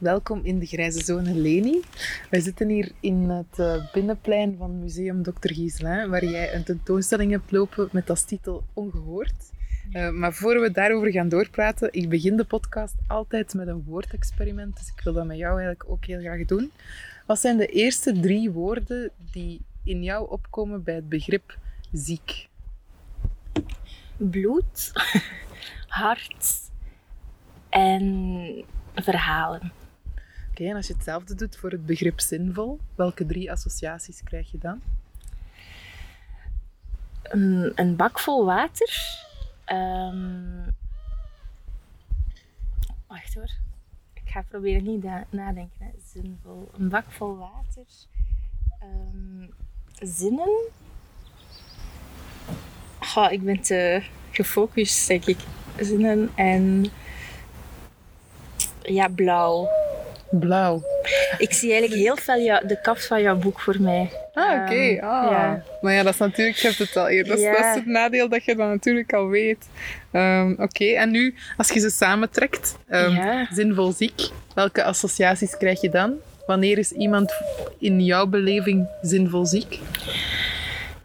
Welkom in de grijze zone Leni. Wij zitten hier in het uh, binnenplein van Museum Dr. Giselin, waar jij een tentoonstelling hebt lopen met als titel Ongehoord. Uh, maar voor we daarover gaan doorpraten, ik begin de podcast altijd met een woordexperiment, dus ik wil dat met jou eigenlijk ook heel graag doen. Wat zijn de eerste drie woorden die in jou opkomen bij het begrip ziek? Bloed, hart en verhalen. En als je hetzelfde doet voor het begrip zinvol, welke drie associaties krijg je dan? Een, bak vol water. Um... Wacht hoor. Ik ga proberen niet nadenken. Hè. Zinvol. Een bak vol water. Um, zinnen. Oh, ik ben te gefocust, denk ik. Zinnen en... Ja, blauw. Blauw. Ik zie eigenlijk heel veel jou, de kaft van jouw boek voor mij. Ah, oké. Um, ah. ja. Maar ja, dat is natuurlijk, je hebt het al eerder. Ja. dat, is het nadeel dat je dat natuurlijk al weet. Um, oké, en nu, als je ze samentrekt, um, ja. zinvol ziek, welke associaties krijg je dan? Wanneer is iemand in jouw beleving zinvol ziek?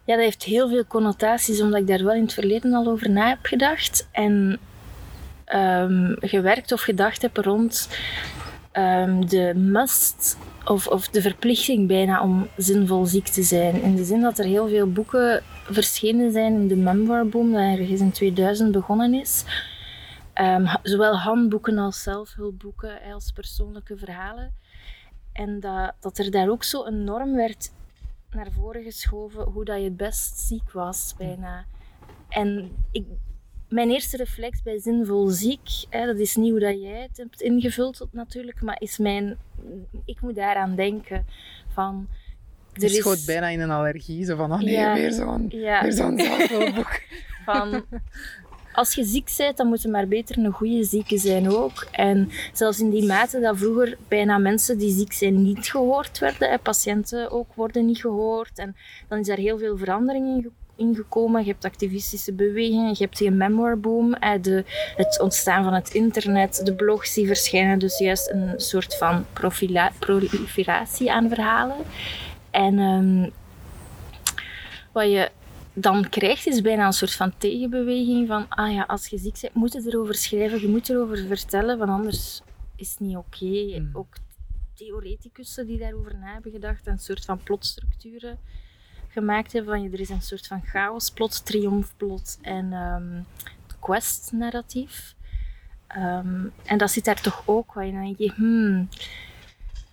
Ja, dat heeft heel veel connotaties, omdat ik daar wel in het verleden al over na heb gedacht. En gewerkt of gedacht heb rond um, de must of, of de verplichting bijna om zinvol ziek te zijn. In de zin dat er heel veel boeken verschenen zijn in de memoirboom, dat ergens in 2000 begonnen is. Um, zowel handboeken als zelfhulpboeken, als persoonlijke verhalen. En dat, dat er daar ook zo een norm werd naar voren geschoven hoe dat je best ziek was, bijna. En ik, mijn eerste reflex bij zinvol ziek, hè, dat is niet hoe dat jij het hebt ingevuld natuurlijk, maar is mijn, ik moet daaraan denken van... Er is schoot bijna in een allergie, zo van, oh nee, ja, weer zo'n ja. zo'n zelfhulpboek. van, als je ziek bent, dan moet je maar beter een goede zieke zijn ook. En zelfs in die mate dat vroeger bijna mensen die ziek zijn niet gehoord werden, hè, patiënten ook worden niet gehoord. En dan is daar heel veel verandering in gekomen ingekomen. Je hebt activistische bewegingen, je hebt die memoirboom, de, het ontstaan van het internet, de blogs die verschijnen. Dus juist een soort van proliferatie aan verhalen. En um, wat je dan krijgt is bijna een soort van tegenbeweging van, ah ja, als je ziek bent, moet je erover schrijven, je moet erover vertellen, want anders is het niet oké. Okay. Mm. Ook theoreticussen die daarover na hebben gedacht, een soort van plotstructuren gemaakt hebben. Van, er is een soort van chaosplot, triomfplot en um, quest-narratief. Um, en dat zit daar toch ook, waar je dan denk je, hmm,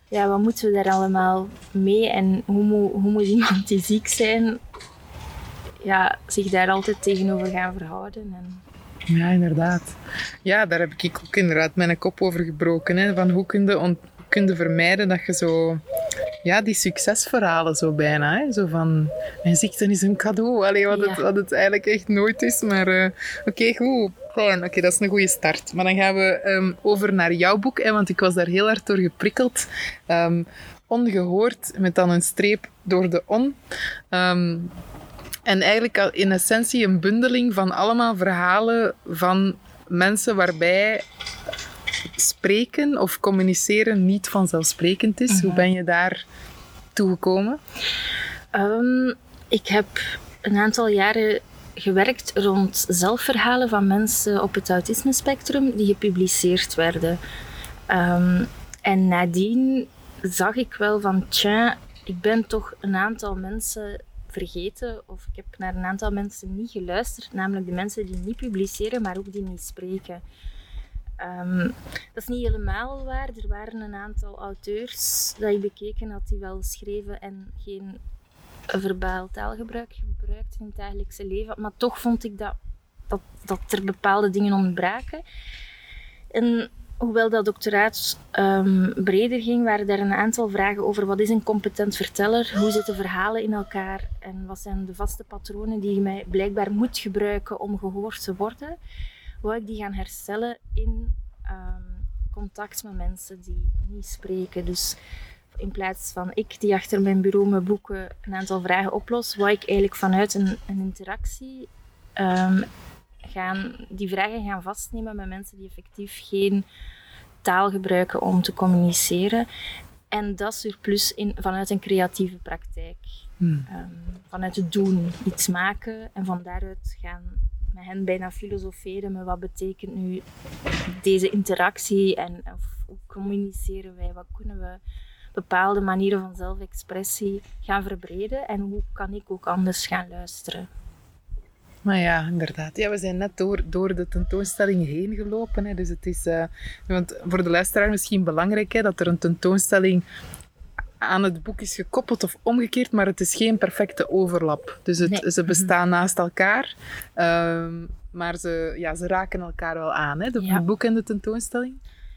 ja, wat moeten we daar allemaal mee en hoe, moet, hoe moet iemand die ziek zijn, ja, zich daar altijd tegenover gaan verhouden. En... Ja, inderdaad. Ja, daar heb ik ook inderdaad mijn kop over gebroken. Hè, van hoe kun je, kun je vermijden dat je zo ja, die succesverhalen zo bijna. Hè? Zo van, mijn ziekte is een cadeau. Allee, wat, het, wat het eigenlijk echt nooit is. Maar uh, oké, okay, goed. Oké, dat is een goede start. Maar dan gaan we um, over naar jouw boek. Hè, want ik was daar heel hard door geprikkeld. Um, ongehoord, met dan een streep door de on. Um, en eigenlijk in essentie een bundeling van allemaal verhalen van mensen waarbij spreken of communiceren niet vanzelfsprekend is. Hoe mhm. ben je daar toegekomen? Um, ik heb een aantal jaren gewerkt rond zelfverhalen van mensen op het autisme-spectrum die gepubliceerd werden. Um, en nadien zag ik wel van, tja, ik ben toch een aantal mensen vergeten of ik heb naar een aantal mensen niet geluisterd, namelijk de mensen die niet publiceren, maar ook die niet spreken. Ehm, dat is niet helemaal waar. Er waren een aantal auteurs dat ik bekeken had die wel schreven en geen verbaal taalgebruik gebruikten in het dagelijkse leven. Maar toch vond ik dat, dat, dat er bepaalde dingen ontbraken. En hoewel dat doctoraat um, breder ging, waren er een aantal vragen over wat is een competent verteller, hoe zitten verhalen in elkaar en wat zijn de vaste patronen die je mij blijkbaar moet gebruiken om gehoord te worden. Wou ik die gaan herstellen in um, contact met mensen die niet spreken. Dus in plaats van ik die achter mijn bureau mijn boeken een aantal vragen oplos, wou ik eigenlijk vanuit een, een interactie um, gaan, die vragen gaan vastnemen met mensen die effectief geen taal gebruiken om te communiceren. En dat surplus in, vanuit een creatieve praktijk. Hmm. Um, vanuit het doen, iets maken en van daaruit gaan met hen bijna filosoferen met wat betekent nu deze interactie en hoe communiceren wij, wat kunnen we bepaalde manieren van zelfexpressie gaan verbreden en hoe kan ik ook anders gaan luisteren. Maar ja, inderdaad. Ja, we zijn net door, door de tentoonstelling heen gelopen. Hè. Dus het is uh, want voor de luisteraar misschien belangrijk hè, dat er een tentoonstelling aan het boek is gekoppeld of omgekeerd, maar het is geen perfecte overlap. Dus het, ze bestaan naast elkaar, um, maar ze, ja, ze raken elkaar wel aan, hè, de, het boek en de tentoonstelling.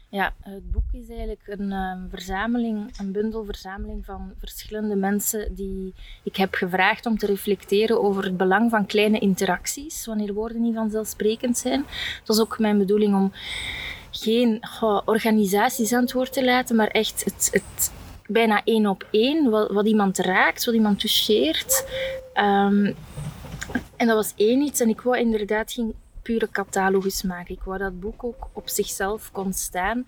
Ja, het boek is eigenlijk een um, verzameling, een bundelverzameling van verschillende mensen die ik heb gevraagd om te reflecteren over het belang van kleine interacties, wanneer woorden niet vanzelfsprekend zijn. Het was ook mijn bedoeling om geen goh, organisaties aan het woord te laten, maar echt het, het bijna één op één, wat, wat iemand raakt, wat iemand toucheert. Um, en dat was één iets. En ik wou inderdaad geen pure catalogus maken. Ik wou dat boek ook op zichzelf kon staan.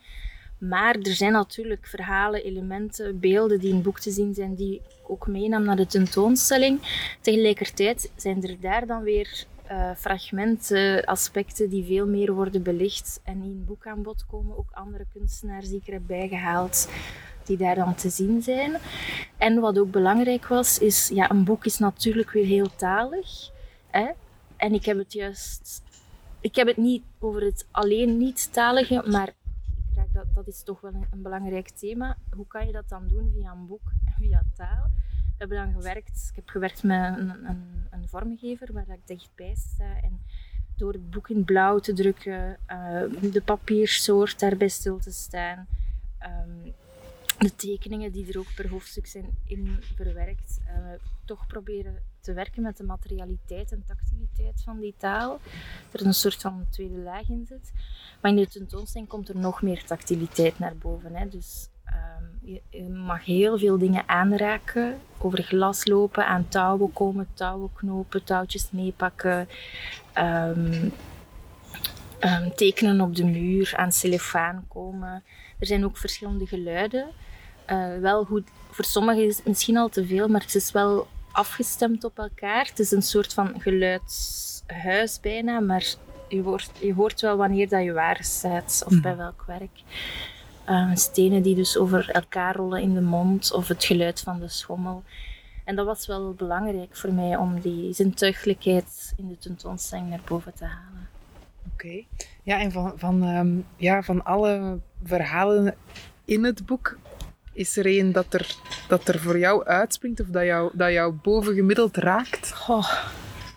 Maar er zijn natuurlijk verhalen, elementen, beelden die in het boek te zien zijn, die ik ook meenam naar de tentoonstelling. Tegelijkertijd zijn er daar dan weer uh, fragmenten, aspecten die veel meer worden belicht en in boek aan bod komen. Ook andere kunstenaars die ik er heb bijgehaald die daar dan te zien zijn. En wat ook belangrijk was, is, ja, een boek is natuurlijk weer heel talig. Hè? En ik heb het juist, ik heb het niet over het alleen niet-talige, maar ik dat, dat is toch wel een, een, belangrijk thema. Hoe kan je dat dan doen via een boek en via taal? Hebben dan gewerkt, ik heb gewerkt met een, een, een vormgever waar ik dichtbij sta. En door het boek in blauw te drukken, uh, de papiersoort daarbij stil te staan, um, de tekeningen die er ook per hoofdstuk zijn in verwerkt, uh, toch proberen te werken met de materialiteit en tactiliteit van die taal. Er een soort van tweede laag in zit. Maar in de tentoonstelling komt er nog meer tactiliteit naar boven. Hè. Dus um, je, mag heel veel dingen aanraken, over glas lopen, aan touwen komen, touwen knopen, touwtjes meepakken. Um, um, tekenen op de muur, aan cellofaan komen. Er zijn ook verschillende geluiden. Uh, wel goed, voor sommigen is het misschien al te veel, maar het is wel afgestemd op elkaar. Het is een soort van geluidshuis bijna, maar je hoort, je hoort wel wanneer dat je waar staat of bij mhm. welk werk. Uh, stenen die dus over elkaar rollen in de mond of het geluid van de schommel. En dat was wel belangrijk voor mij om die zintuigelijkheid in de tentoonstelling naar boven te halen. Oké. Ja, en van, van, um, ja, van alle verhalen in het boek, is er een dat er, dat er voor jou uitspringt of dat jou, dat jou bovengemiddeld raakt? Oh.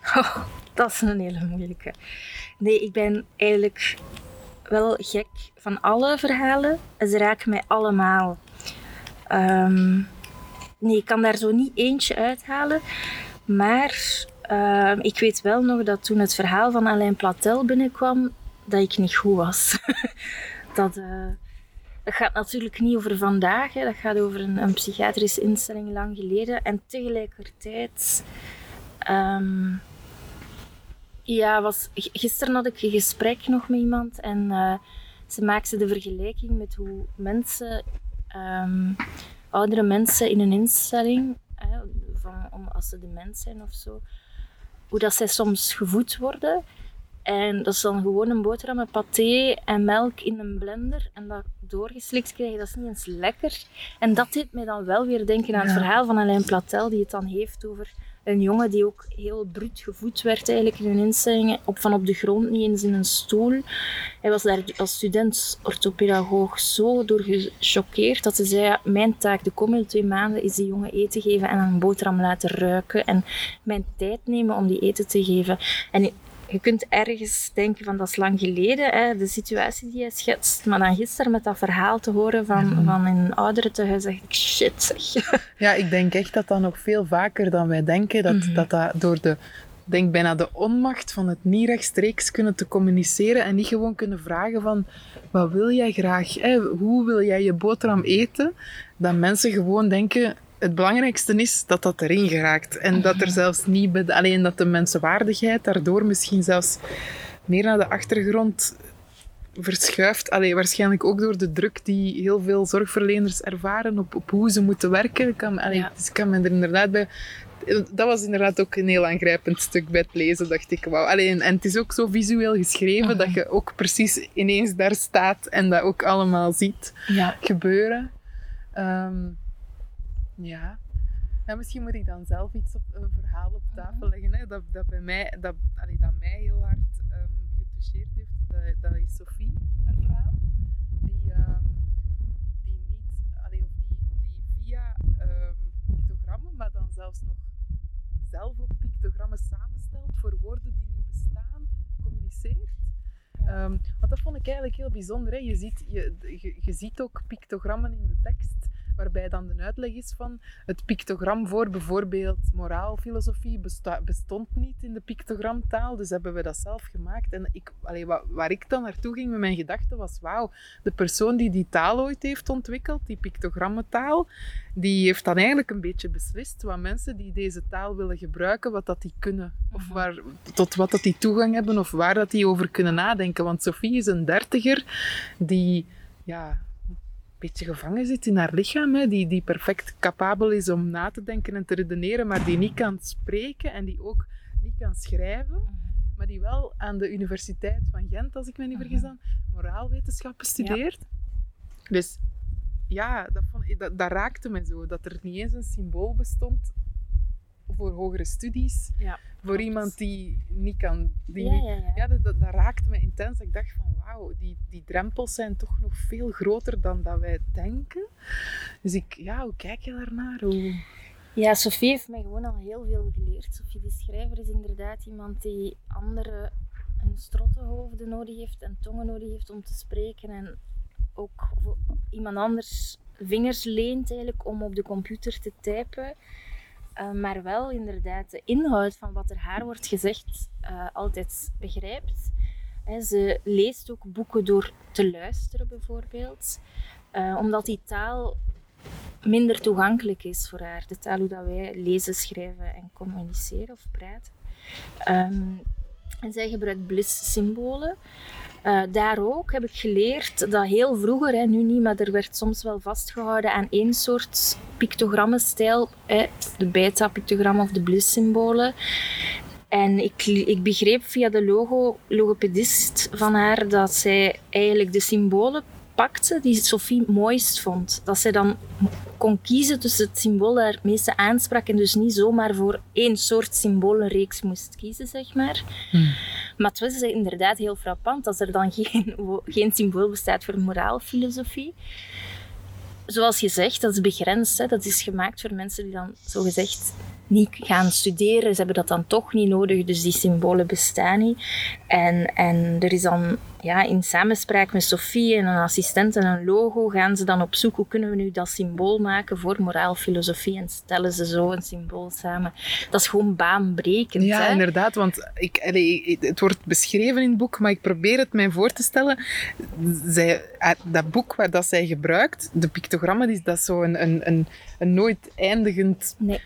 oh, dat is een hele moeilijke. Nee, ik ben eigenlijk wel gek van alle verhalen. Ze raken mij allemaal. Um, nee, ik kan daar zo niet eentje uithalen. Maar uh, ik weet wel nog dat toen het verhaal van Alain Platel binnenkwam, dat ik niet goed was. dat, uh, dat gaat natuurlijk niet over vandaag, hè. dat gaat over een, een, psychiatrische instelling lang geleden. En tegelijkertijd. Um, ja, was, gisteren had ik een gesprek nog met iemand en uh, ze maakte de vergelijking met hoe mensen, um, oudere mensen in een instelling, hè, van, om, als ze dement zijn of zo, hoe dat zij soms gevoed worden. En dat is dan gewoon een boterham met paté en melk in een blender. En dat doorgeslikt krijgen, dat is niet eens lekker. En dat deed mij dan wel weer denken aan het verhaal van Alain Platel, die het dan heeft over een jongen die ook heel bruut gevoed werd eigenlijk in een instelling, op, van op de grond, niet eens in een stoel. Hij was daar als student orthopedagoog zo door gechoqueerd dat ze zei, mijn taak de komende twee maanden is die jongen eten geven en een boterham laten ruiken en mijn tijd nemen om die eten te geven. En je kunt ergens denken van dat is lang geleden, hè, de situatie die hij schetst. Maar dan gisteren met dat verhaal te horen van, mm. van een ouderentehuis, zeg ik shit zeg. Ja, ik denk echt dat dat nog veel vaker dan wij denken, dat mhm. dat, dat door de denk bijna de onmacht van het niet rechtstreeks kunnen te communiceren en niet gewoon kunnen vragen van wat wil jij graag, hè? hoe wil jij je boterham eten, dat mensen gewoon denken het belangrijkste is dat dat erin geraakt. En dat er mhm. zelfs niet... Alleen dat de mensenwaardigheid daardoor misschien zelfs meer naar de achtergrond verschuift. Allee, waarschijnlijk ook door de druk die heel veel zorgverleners ervaren op, op hoe ze moeten werken. Kan, allee, dus kan me er inderdaad bij... Dat was inderdaad ook een heel aangrijpend stuk bij het lezen, dacht ik. Wauw. Alleen, en het is ook zo visueel geschreven dat je ook precies ineens daar staat en dat ook allemaal ziet ja. gebeuren. Um, ja. En misschien moet ik dan zelf iets op een verhaal op tafel leggen. Hè, dat, dat, bij mij, dat, allee, dat mij heel hard um, getoucheerd heeft. Dat, dat, is Sophie, haar verhaal. Die, um, die niet, allee, of die, die via um, pictogrammen, maar dan zelfs nog zelf ook pictogrammen samenstelt voor woorden die niet bestaan, communiceert. Ja. want dat vond ik eigenlijk heel bijzonder. Hè. Je, ziet, je, je, je ziet ook pictogrammen in de tekst waarbij dan de uitleg is van het pictogram voor bijvoorbeeld moraalfilosofie bestond niet in de pictogramtaal, dus hebben we dat zelf gemaakt. En ik, allee, waar ik dan naartoe ging met mijn gedachten was, wauw, de persoon die die taal ooit heeft ontwikkeld, die pictogrammentaal, die heeft dan eigenlijk een beetje beslist wat mensen die deze taal willen gebruiken, wat dat die kunnen. Of mhm. waar, tot wat dat die toegang hebben of waar dat die over kunnen nadenken. Want Sophie is een dertiger die ja, beetje gevangen zit in haar lichaam, hè, die, die perfect capabel is om na te denken en te redeneren, maar die niet kan spreken en die ook niet kan schrijven, mhm. maar die wel aan de Universiteit van Gent, als ik me niet mhm. vergis dan, moraalwetenschappen studeert. Dus ja, dat, vond, dat, dat raakte me zo, dat er niet eens een symbool bestond voor hogere studies. Ja, voor iemand die niet kan. Die ja, ja, ja. ja dat, dat, raakt me intens. Ik dacht van wauw, die, die drempels zijn toch nog veel groter dan dat wij denken. Dus ik, ja, hoe kijk je daarnaar? Hoe... Ja, Sofie heeft mij gewoon al heel veel geleerd. Sofie de schrijver is inderdaad iemand die anderen een strottenhoofden nodig heeft en tongen nodig heeft om te spreken. En ook iemand anders vingers leent eigenlijk om op de computer te typen. Eh, maar wel inderdaad de inhoud van wat er haar wordt gezegd uh, altijd begrijpt. ze leest ook boeken door te luisteren, bijvoorbeeld, uh, omdat die taal minder toegankelijk is voor haar. De taal hoe dat wij lezen, schrijven en communiceren of praten. Um, en zij gebruikt bliss-symbolen. Uh, daar ook heb ik geleerd dat heel vroeger, hè, nu niet, maar er werd soms wel vastgehouden aan één soort pictogrammenstijl, hè, de beta-pictogrammen of de bliss-symbolen. En ik, ik begreep via de logo, logopedist van haar dat zij eigenlijk de symbolen pakte die Sophie mooist vond. Dat zij dan kon kiezen tussen het symbool dat het meeste aansprak en dus niet zomaar voor één soort symbolenreeks moest kiezen, zeg maar. Hmm. Maar het was inderdaad heel frappant als er dan geen, geen symbool bestaat voor moraalfilosofie. Zoals je zegt, dat is begrensd. Hè? Dat is gemaakt voor mensen die dan zogezegd niet gaan studeren. Ze hebben dat dan toch niet nodig, dus die symbolen bestaan niet. En, en er is dan ja, in samenspraak met Sophie en een assistent en een logo gaan ze dan op zoek hoe kunnen we nu dat symbool maken voor moraalfilosofie en stellen ze zo een symbool samen. Dat is gewoon baanbrekend. Ja, inderdaad, want ik, het wordt beschreven in het boek, maar ik probeer het mij voor te stellen. Zij, eh, dat boek waar dat zij gebruikt, de pictogrammen, dat is zo een, een, een, een nooit eindigend... Nee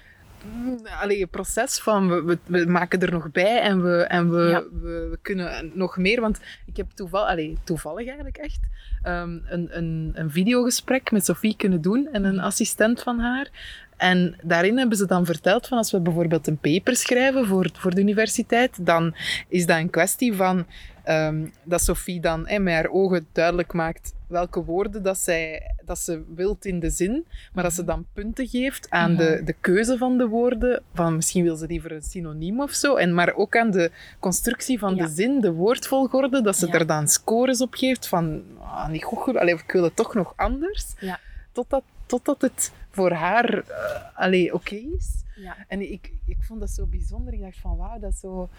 allee, proces van we, we, maken er nog bij en, we, en we, we, kunnen nog meer. Want ik heb toeval, allee, toevallig eigenlijk echt um, een, een, een videogesprek met Sophie kunnen doen en een assistent van haar. En daarin hebben ze dan verteld van als we bijvoorbeeld een paper schrijven voor, voor de universiteit, dan is dat een kwestie van um, dat Sophie dan met haar ogen duidelijk maakt welke woorden dat zij dat ze wilt in de zin, maar dat ze dan punten geeft aan de, de keuze van de woorden. Van misschien wil ze liever een synoniem of zo. En, maar ook aan de constructie van Ja. de zin, de woordvolgorde, dat ze Ja. er dan scores op geeft van ah, niet goed, allee, ik wil het toch nog anders. Ja. Totdat, totdat het voor haar allee, oké is. Ja. En ik, ik vond dat zo bijzonder. Ik dacht van wauw, dat is zo...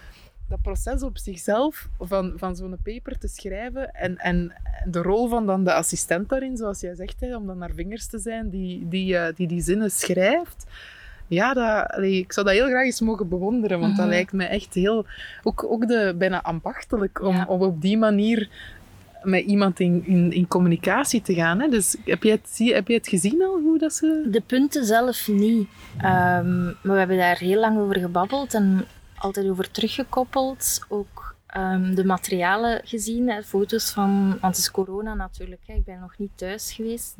Dat proces op zichzelf, van, van zo'n paper te schrijven en, en de rol van dan de assistent daarin, zoals jij zegt, hè, om dan naar vingers te zijn die die, eh, die, die zinnen schrijft. Ja, dat, allee, ik zou dat heel graag eens mogen bewonderen, want dat Mhm. lijkt me echt heel... Ook, ook de, bijna ambachtelijk om, Ja. om op die manier met iemand in, in, in communicatie te gaan. Hè. Dus heb je, het, zie, heb je het gezien al, hoe dat ze... De punten zelf niet. Ehm, maar we hebben daar heel lang over gebabbeld en altijd over teruggekoppeld. Ook ehm, de materialen gezien, hè, foto's van, want het is corona natuurlijk, hè, ik ben nog niet thuis geweest.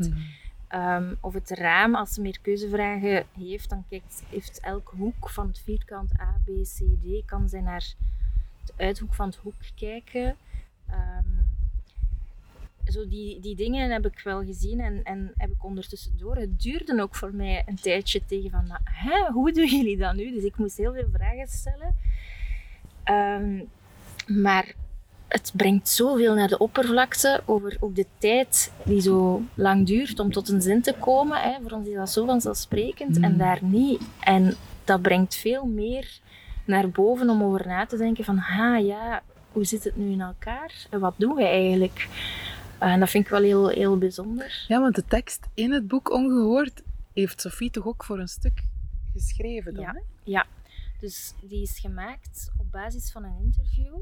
Ehm, of het raam, als ze meer keuzevragen heeft, dan kijkt, heeft elke hoek van het vierkant A, B, C, D, kan zij naar de uithoek van het hoek kijken. Ehm, zo die, die dingen heb ik wel gezien en, en heb ik ondertussen door. Het duurde ook voor mij een tijdje tegen van, hè, hoe doen jullie dat nu? Dus ik moest heel veel vragen stellen. Ehm, maar het brengt zoveel naar de oppervlakte over ook de tijd die zo lang duurt om tot een zin te komen. Hè. Voor ons is dat zo vanzelfsprekend en Mm. daar niet. En dat brengt veel meer naar boven om over na te denken van, ha ja, hoe zit het nu in elkaar? En wat doen we eigenlijk? En dat vind ik wel heel, heel bijzonder. Ja, want de tekst in het boek Ongehoord heeft Sophie toch ook voor een stuk geschreven dan, Ja. hè? Ja, dus die is gemaakt op basis van een interview,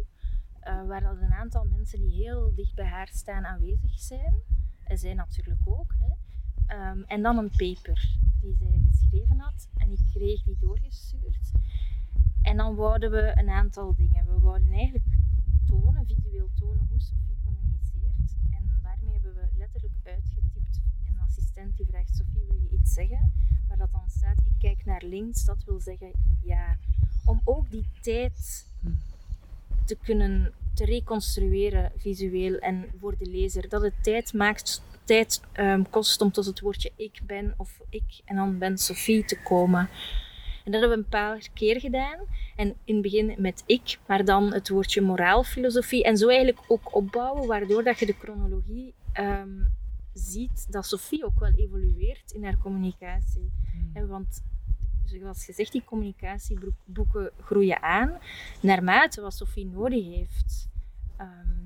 eh, waar dat een aantal mensen die heel dicht bij haar staan aanwezig zijn. En zij natuurlijk ook. Hè. Ehm, en dan een paper die zij geschreven had. En ik kreeg die doorgestuurd. En dan wouden we een aantal dingen. We wouden eigenlijk tonen, visueel tonen, hoe Sophie communiceert. En daarmee hebben we letterlijk uitgetypt. Een assistent die vraagt, Sophie, wil je iets zeggen? Waar dat dan staat, ik kijk naar links, dat wil zeggen ja. Om ook die tijd te kunnen te reconstrueren visueel en voor de lezer. Dat het tijd maakt, tijd ehm, kost om tot het woordje ik ben of ik en dan ben Sophie te komen. En dat hebben we een paar keer gedaan. En in het begin met ik, maar dan het woordje moraalfilosofie. En zo eigenlijk ook opbouwen, waardoor dat je de chronologie ehm, ziet dat Sophie ook wel evolueert in haar communicatie. Hè, want zoals gezegd, die communicatieboeken groeien aan naarmate wat Sophie nodig heeft. Ehm,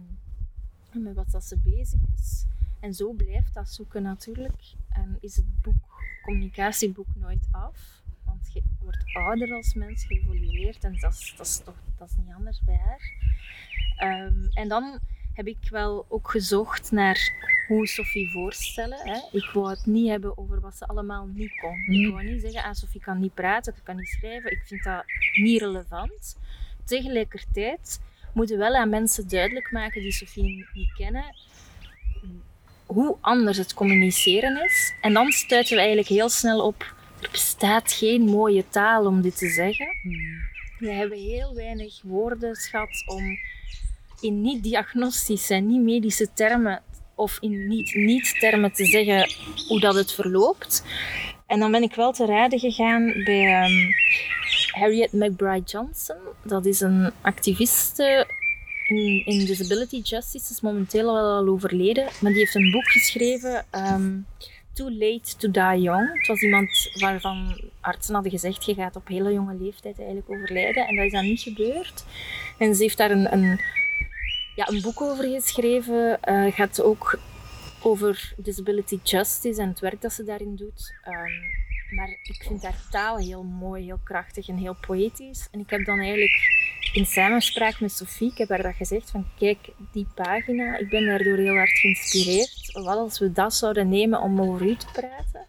en met wat dat ze bezig is. En zo blijft dat zoeken natuurlijk. En is het boek, communicatieboek nooit af. Want je wordt ouder als mens, je evolueert. En dat is, dat is toch dat is niet anders bij haar. Ehm, en dan heb ik wel ook gezocht naar hoe Sophie voorstellen. Hè. Ik wou het niet hebben over wat ze allemaal niet kon. Ik Mm. wou niet zeggen, ah, Sophie kan niet praten, ze kan niet schrijven. Ik vind dat niet relevant. Tegelijkertijd moeten we wel aan mensen duidelijk maken die Sophie niet kennen hoe anders het communiceren is. En dan stuiten we eigenlijk heel snel op, er bestaat geen mooie taal om dit te zeggen. We hebben heel weinig woordenschat om in niet-diagnostische, niet-medische termen of in niet-niet-termen te zeggen hoe dat het verloopt. En dan ben ik wel te raden gegaan bij ehm, Harriet McBride Johnson. Dat is een activiste in, in disability justice, is momenteel wel al overleden. Maar die heeft een boek geschreven, ehm, Too Late to Die Young. Het was iemand waarvan artsen hadden gezegd, je gaat op hele jonge leeftijd eigenlijk overlijden. En dat is dan niet gebeurd. En ze heeft daar een, een, ja, een boek over geschreven. Het gaat ook over disability justice en het werk dat ze daarin doet. Ehm, maar ik vind haar taal heel mooi, heel krachtig en heel poëtisch. En ik heb dan eigenlijk in samenspraak met Sophie, ik heb haar dat gezegd, van kijk, die pagina, ik ben daardoor heel hard geïnspireerd. Wat als we dat zouden nemen om over u te praten?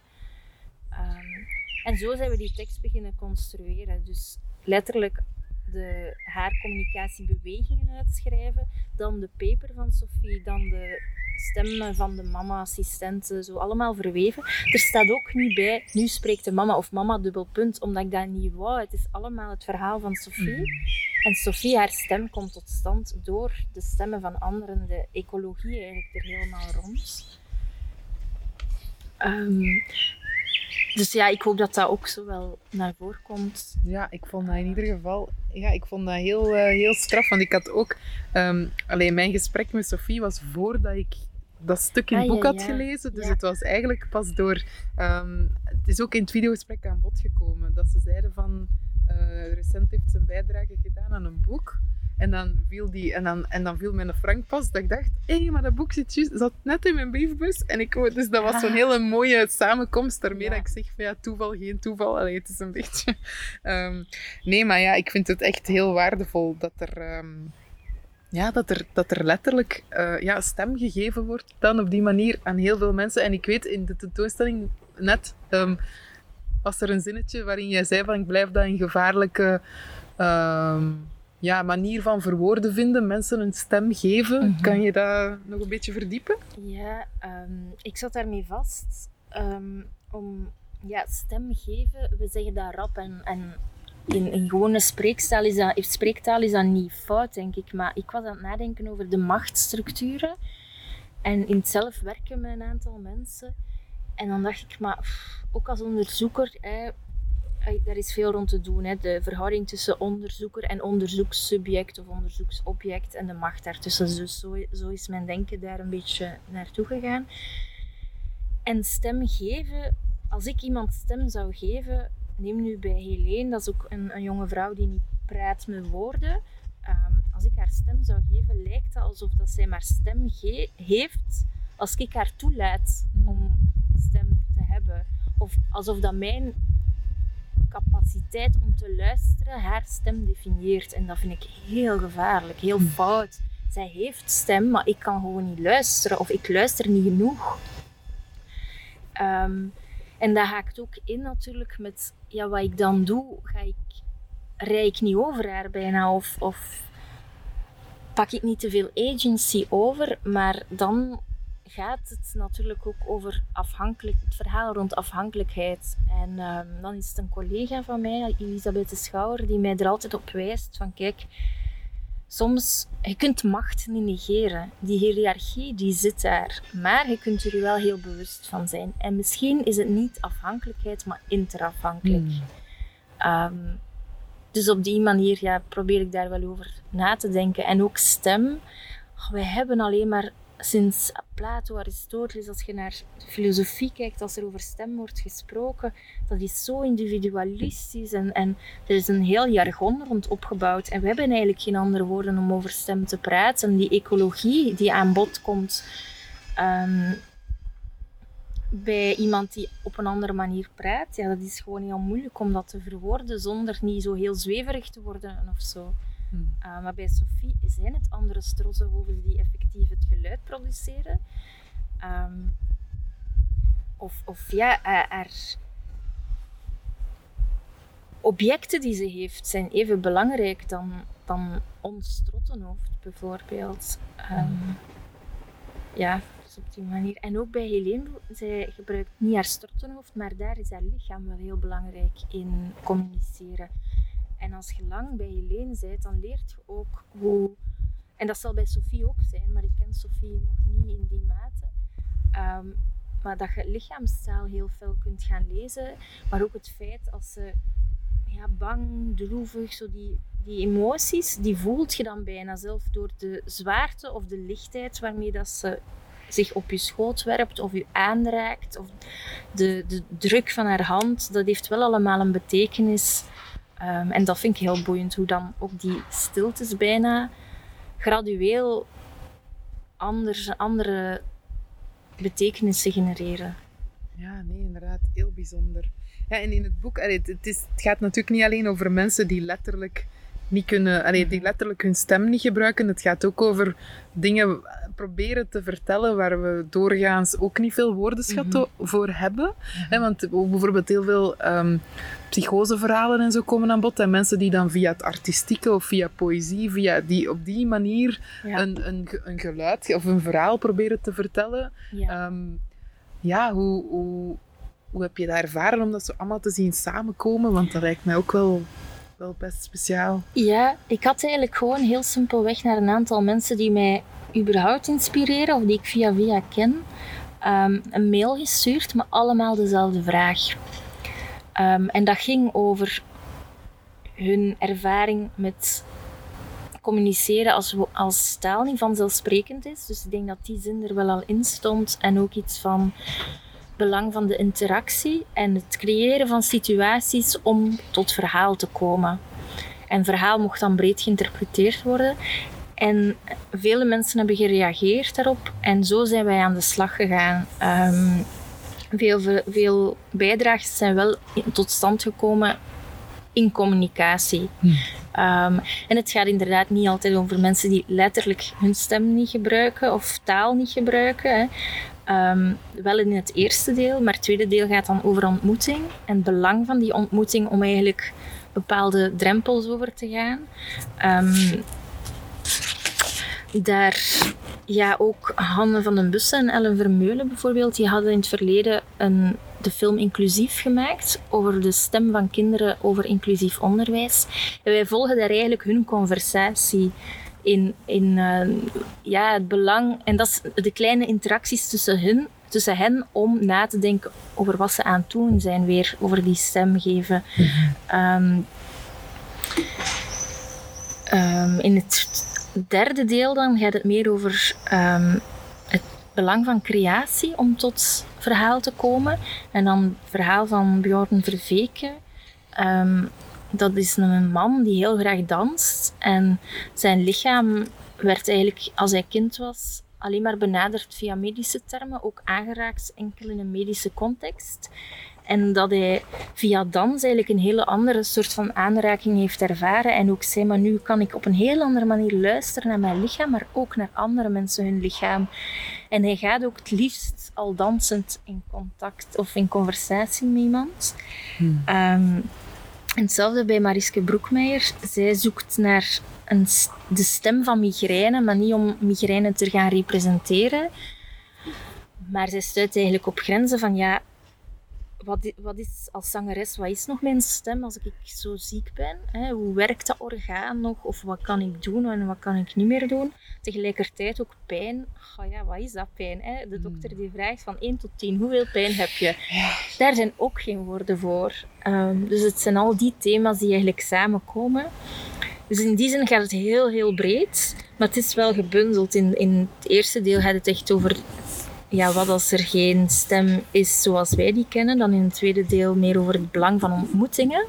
Ehm, en zo zijn we die tekst beginnen construeren. Dus letterlijk de, haar communicatiebewegingen uitschrijven, dan de paper van Sophie, dan de stemmen van de mama-assistenten, zo allemaal verweven. Er staat ook niet bij, nu spreekt de mama of mama dubbelpunt, omdat ik dat niet wou. Het is allemaal het verhaal van Sophie. En Sophie, haar stem komt tot stand door de stemmen van anderen, de ecologie eigenlijk er helemaal rond. Ehm, dus ja, ik hoop dat dat ook zo wel naar voren komt. Ja, ik vond dat in ieder geval ja, ik vond dat heel, uh, heel straf. Want ik had ook... Um, alleen mijn gesprek met Sophie was voordat ik dat stuk in het ah, boek had gelezen. Dus het was eigenlijk pas door... Um, het is ook in het videogesprek aan bod gekomen. Dat ze zeiden van... Uh, recent heeft ze een bijdrage gedaan aan een boek. En dan viel, die, en dan, en dan viel mijn frank pas. Dat ik dacht, hé, hey, maar dat boek zit, just, zat net in mijn briefbus. En ik, dus dat was zo'n ah. hele mooie samenkomst. Daarmee dat ik zeg van ja, toeval, geen toeval. Allee, het is een beetje... Um, nee, maar ja, ik vind het echt heel waardevol dat er... Um, ja, dat er, dat er letterlijk uh, ja, stem gegeven wordt dan op die manier aan heel veel mensen. En ik weet, in de tentoonstelling net um, was er een zinnetje waarin jij zei van ik blijf dat een gevaarlijke ja, manier van verwoorden vinden, mensen een stem geven. Mhm. Kan je dat nog een beetje verdiepen? Ja, um, ik zat daarmee vast. Um, om ja, stem geven, we zeggen dat rap en, en in, in gewone spreektaal is, dat, spreektaal is dat niet fout, denk ik. Maar ik was aan het nadenken over de machtsstructuren. En in het zelf werken met een aantal mensen. En dan dacht ik, maar ook als onderzoeker, hè, daar is veel rond te doen. Hè. De verhouding tussen onderzoeker en onderzoekssubject of onderzoeksobject en de macht daartussen. Dus zo, zo is mijn denken daar een beetje naartoe gegaan. En stem geven, als ik iemand stem zou geven, neem nu bij Helene, dat is ook een, een jonge vrouw die niet praat met woorden. Ehm, als ik haar stem zou geven, lijkt het alsof dat zij maar stem heeft als ik haar toelaat om stem te hebben. Of alsof dat mijn capaciteit om te luisteren haar stem definieert. En dat vind ik heel gevaarlijk, heel hmm. fout. Zij heeft stem, maar ik kan gewoon niet luisteren of ik luister niet genoeg. Um, en dat haakt ook in natuurlijk met ja, wat ik dan doe. Ga ik, rij ik niet over haar bijna of, of pak ik niet te veel agency over, maar dan gaat het natuurlijk ook over afhankelijk, het verhaal rond afhankelijkheid. En ehm, dan is het een collega van mij, Elisabeth de Schouwer, die mij er altijd op wijst van kijk, soms, je kunt macht niet negeren. Die hiërarchie, die zit daar. Maar je kunt er wel heel bewust van zijn. En misschien is het niet afhankelijkheid, maar interafhankelijk. Hmm. Ehm, dus op die manier ja, probeer ik daar wel over na te denken. En ook stem. wij hebben alleen maar sinds Plato, Aristoteles, als je naar filosofie kijkt, als er over stem wordt gesproken, dat is zo individualistisch en, en er is een heel jargon rond opgebouwd. En we hebben eigenlijk geen andere woorden om over stem te praten. Die ecologie die aan bod komt ehm, bij iemand die op een andere manier praat, ja, dat is gewoon heel moeilijk om dat te verwoorden zonder niet zo heel zweverig te worden of zo. Hmm. Uh, maar bij Sophie zijn het andere strossenhoven die effectief het geluid produceren. Um, of, of ja, haar objecten die ze heeft zijn even belangrijk dan, dan ons trottenhoofd bijvoorbeeld. Um, ja, dus op die manier. En ook bij Helene, zij gebruikt niet haar strottenhoofd, maar daar is haar lichaam wel heel belangrijk in communiceren. En als je lang bij Helene bent, dan leert je ook hoe... En dat zal bij Sophie ook zijn, maar ik ken Sophie nog niet in die mate. Ehm, maar dat je lichaamstaal heel veel kunt gaan lezen. Maar ook het feit als ze ja, bang, droevig, zo die, die emoties, die voelt je dan bijna zelf door de zwaarte of de lichtheid waarmee dat ze zich op je schoot werpt of je aanraakt. Of de, de druk van haar hand, dat heeft wel allemaal een betekenis Ehm, en dat vind ik heel boeiend, hoe dan ook die stiltes bijna gradueel anders, andere betekenissen genereren. Ja, nee, inderdaad, heel bijzonder. Ja, en in het boek, het, is, het gaat natuurlijk niet alleen over mensen die letterlijk niet kunnen, allee, die mhm. letterlijk hun stem niet gebruiken. Het gaat ook over dingen proberen te vertellen waar we doorgaans ook niet veel woordenschat mm voor hebben. Mm want bijvoorbeeld heel veel um, psychoseverhalen en zo komen aan bod. En mensen die dan via het artistieke of via poëzie, via die, op die manier een, een, een geluid of een verhaal proberen te vertellen. Ja, ehm, ja hoe, hoe, hoe heb je dat ervaren om dat zo allemaal te zien samenkomen? Want dat lijkt mij ook wel wel best speciaal. Ja, ik had eigenlijk gewoon heel simpelweg naar een aantal mensen die mij überhaupt inspireren of die ik via via ken. ehm, een mail gestuurd met allemaal dezelfde vraag. Ehm, en dat ging over hun ervaring met communiceren als, als taal niet vanzelfsprekend is. Dus ik denk dat die zin er wel al in stond. En ook iets van belang van de interactie en het creëren van situaties om tot verhaal te komen. En verhaal mocht dan breed geïnterpreteerd worden. En vele mensen hebben gereageerd daarop. En zo zijn wij aan de slag gegaan. Um, veel, veel bijdrages zijn wel tot stand gekomen in communicatie. Hm. Um, en het gaat inderdaad niet altijd over mensen die letterlijk hun stem niet gebruiken of taal niet gebruiken. Hè. Um, wel in het eerste deel, maar het tweede deel gaat dan over ontmoeting en het belang van die ontmoeting om eigenlijk bepaalde drempels over te gaan. Um, daar ja, ook Hanne van den Bussen en Ellen Vermeulen bijvoorbeeld, die hadden in het verleden een, de film Inclusief gemaakt over de stem van kinderen over inclusief onderwijs. En wij volgen daar eigenlijk hun conversatie in, in uh, ja, het belang en dat is de kleine interacties tussen hun, tussen hen om na te denken over wat ze aan het doen zijn, weer over die stem geven. um, um, in het derde deel dan gaat het meer over um, het belang van creatie om tot verhaal te komen. En dan het verhaal van Bjorn Verveken. Um, dat is een man die heel graag danst. En zijn lichaam werd eigenlijk, als hij kind was, alleen maar benaderd via medische termen, ook aangeraakt enkel in een medische context. En dat hij via dans eigenlijk een hele andere soort van aanraking heeft ervaren. En ook zei, maar nu kan ik op een heel andere manier luisteren naar mijn lichaam, maar ook naar andere mensen hun lichaam. En hij gaat ook het liefst al dansend in contact of in conversatie met iemand. Hmm. Um, hetzelfde bij Mariske Broekmeijer. Zij zoekt naar een, de stem van migraine, maar niet om migraine te gaan representeren. Maar zij stuit eigenlijk op grenzen van ja, wat, wat is als zangeres, wat is nog mijn stem als ik zo ziek ben? Hè? Hoe werkt dat orgaan nog? Of wat kan ik doen en wat kan ik niet meer doen? Tegelijkertijd ook pijn. Oh ja, wat is dat pijn? Hè? De hmm. dokter die vraagt van 1 tot 10, hoeveel pijn heb je? Daar zijn ook geen woorden voor. Um, dus het zijn al die thema's die eigenlijk samenkomen. Dus in die zin gaat het heel, heel breed. Maar het is wel gebundeld. In, in het eerste deel gaat het echt over ja, wat als er geen stem is zoals wij die kennen. Dan in het tweede deel meer over het belang van ontmoetingen.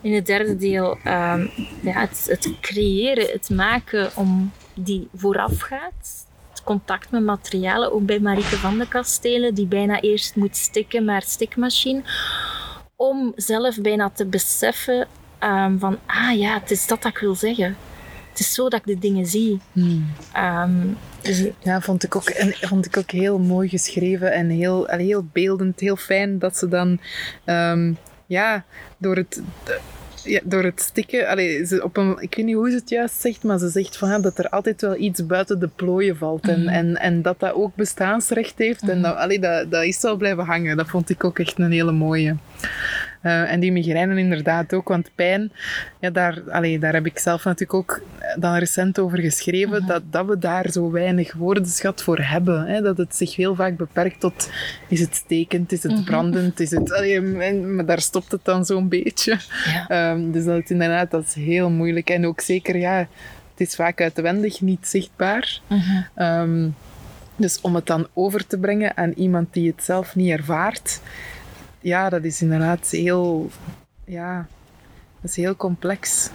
In het derde deel um, ja, het, het, creëren, het maken om die vooraf gaat. Het contact met materialen, ook bij Marieke van de Kastelen, die bijna eerst moet stikken met stikmachine. Om zelf bijna te beseffen um, van, ah ja, het is dat dat ik wil zeggen. Het is zo dat ik de dingen zie. Hmm. Um, dus, ja, vond ik, ook, en, vond ik ook heel mooi geschreven en heel, heel beeldend, heel fijn dat ze dan um, ja, door het ja, door het stikken, allee, ze op een, ik weet niet hoe ze het juist zegt, maar ze zegt van, ja, dat er altijd wel iets buiten de plooien valt. En, mhm. en, en dat dat ook bestaansrecht heeft. En mhm. dat, allee, dat, dat is wel blijven hangen. Dat vond ik ook echt een hele mooie. Uh, en die migraine inderdaad ook, want pijn, ja, daar, allee, daar heb ik zelf natuurlijk ook dan recent over geschreven, mhm. dat, dat we daar zo weinig woordenschat voor hebben. Hè? Dat het zich heel vaak beperkt tot, is het stekend, is het brandend, is het... Allee, maar daar stopt het dan zo'n beetje. Ja. Um, dus dat is inderdaad, dat is heel moeilijk. En ook zeker, ja, het is vaak uitwendig niet zichtbaar. Uh um, dus om het dan over te brengen aan iemand die het zelf niet ervaart, ja, dat is inderdaad heel, ja, dat is heel complex.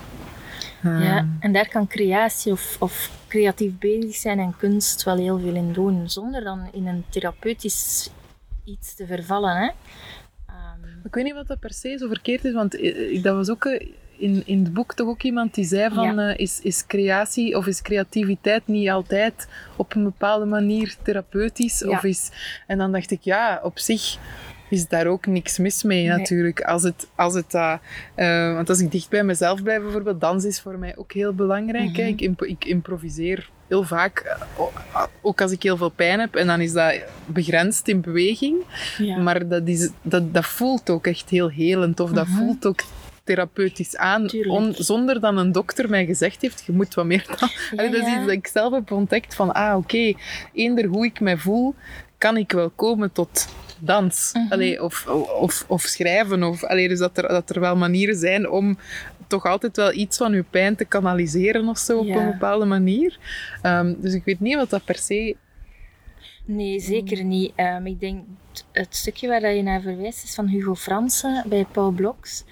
Ja, ehm. en daar kan creatie of, of creatief bezig zijn en kunst wel heel veel in doen, zonder dan in een therapeutisch iets te vervallen. Hè? Um. Ik weet niet wat dat per se zo verkeerd is, want eh, dat was ook eh, in, in het boek toch ook iemand die zei van uh, is, is creatie of is creativiteit niet altijd op een bepaalde manier therapeutisch? Of is, en dan dacht ik, ja, op zich is daar ook niks mis mee natuurlijk. Als het, als het uh, want als ik dicht bij mezelf blijf bijvoorbeeld, dans is voor mij ook heel belangrijk. Mhm. ik, ik, improviseer heel vaak, eh, ook als ik heel veel pijn heb. En dan is dat begrensd in beweging. Maar dat, is, dat, dat voelt ook echt heel helend. Of dat mhm. voelt ook therapeutisch aan, zonder dat een dokter mij gezegd heeft, je moet wat meer dan. dat is iets dat ik zelf heb ontdekt van, ah oké, eender hoe ik mij voel, kan ik wel komen tot dans. Mhm. Allee, of, of, of schrijven. Of, allee, dus dat er, dat er wel manieren zijn om toch altijd wel iets van je pijn te kanaliseren of zo op Ja. een bepaalde manier. Ehm, dus ik weet niet wat dat per se... Nee, zeker niet. Ehm, ik denk het stukje waar dat je naar verwijst is van Hugo Fransen bij Paul Bloks.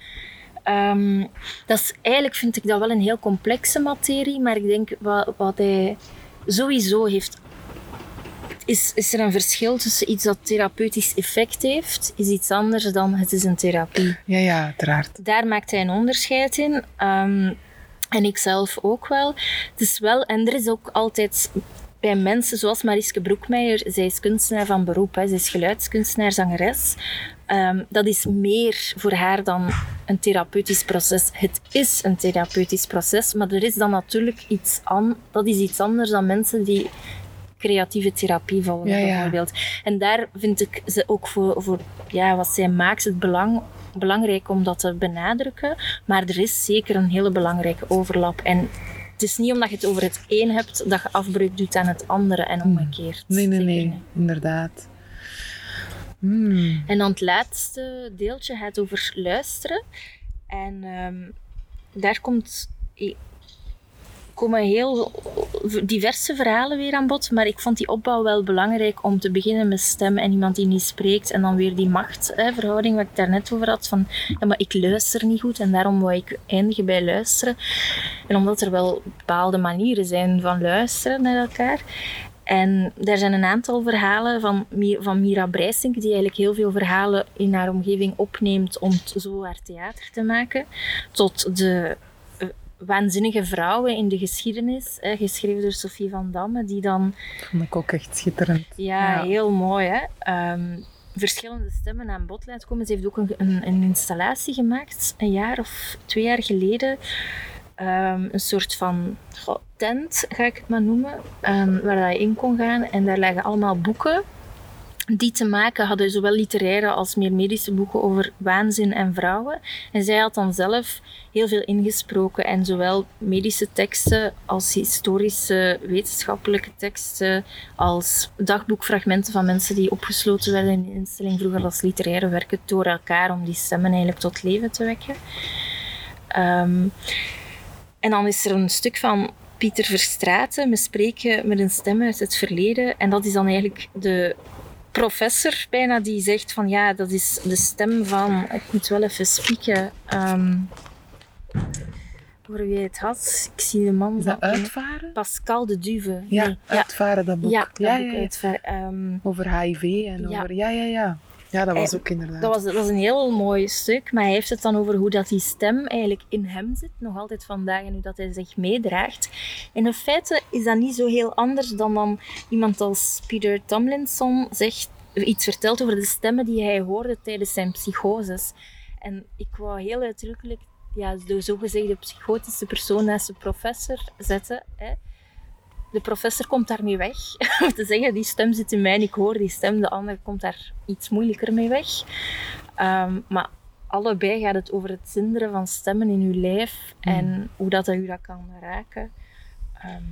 Ehm, dat is, eigenlijk vind ik dat wel een heel complexe materie, maar ik denk wat, wat hij sowieso heeft. Is, is er een verschil tussen iets dat therapeutisch effect heeft, is iets anders dan het is een therapie. Ja, ja, uiteraard. Daar maakt hij een onderscheid in. Ehm, en ik zelf ook wel. Het is wel, en er is ook altijd bij mensen zoals Mariske Broekmeijer, zij is kunstenaar van beroep, hè, zij is geluidskunstenaar, zangeres. Ehm, dat is meer voor haar dan een therapeutisch proces. Het is een therapeutisch proces, maar er is dan natuurlijk iets aan. Dat is iets anders dan mensen die creatieve therapie volgen, Ja, ja. bijvoorbeeld. En daar vind ik ze ook voor, voor ja, wat zij maakt, het belang, belangrijk om dat te benadrukken. Maar er is zeker een hele belangrijke overlap. En het is niet omdat je het over het een hebt dat je afbreuk doet aan het andere en omgekeerd. Hmm. Nee, nee, Zeker nee. niet. Inderdaad. Hmm. En dan het laatste deeltje gaat over luisteren. En ehm, daar komt, komen heel diverse verhalen weer aan bod. Maar ik vond die opbouw wel belangrijk om te beginnen met stem en iemand die niet spreekt. En dan weer die machtverhouding waar ik daarnet over had. Van, ja, maar ik luister niet goed en daarom wou ik eindigen bij luisteren. En omdat er wel bepaalde manieren zijn van luisteren naar elkaar. En daar zijn een aantal verhalen van, van Mira Breisink, die eigenlijk heel veel verhalen in haar omgeving opneemt om zo haar theater te maken. Tot de waanzinnige vrouwen in de geschiedenis, hè, geschreven door Sophie van Damme, die dan Vond ik ook echt schitterend. ja, Ja. heel mooi. Hè? Ehm, verschillende stemmen aan bod laat komen. Ze heeft ook een, een, een installatie gemaakt, een jaar of twee jaar geleden. Ehm, een soort van goh, tent, ga ik het maar noemen, ehm, waar dat je in kon gaan. En daar lagen allemaal boeken die te maken hadden, zowel literaire als meer medische boeken over waanzin en vrouwen. En zij had dan zelf heel veel ingesproken en zowel medische teksten als historische wetenschappelijke teksten, als dagboekfragmenten van mensen die opgesloten werden in de instelling, vroeger als literaire werken, door elkaar om die stemmen eigenlijk tot leven te wekken. Ehm, en dan is er een stuk van Pieter Verstraeten, met spreken met een stem uit het verleden. En dat is dan eigenlijk de professor bijna die zegt van ja, dat is de stem van... Ik moet wel even spieken. over wie het had. Ik zie de man Is dat van- uitvaren? Pascal de Duve. Ja, Nee, ja, uitvaren, dat boek. ja, dat ja, boek uitvaren. Ehm, Over HIV en over... Ja, ja, ja. Ja, dat was ook inderdaad. Dat was, dat was een heel mooi stuk, maar hij heeft het dan over hoe dat die stem eigenlijk in hem zit, nog altijd vandaag, en hoe dat hij zich meedraagt. En in feite is dat niet zo heel anders dan dan iemand als Peter Tomlinson zegt, iets vertelt over de stemmen die hij hoorde tijdens zijn psychoses. En ik wou heel uitdrukkelijk ja, de zogezegde psychotische persoon naast de professor zetten. Hè. De professor komt daarmee weg. Om te zeggen, die stem zit in mij en ik hoor die stem. De ander komt daar iets moeilijker mee weg. Ehm, maar allebei gaat het over het zinderen van stemmen in uw lijf en hoe dat, dat u dat kan raken. Ehm,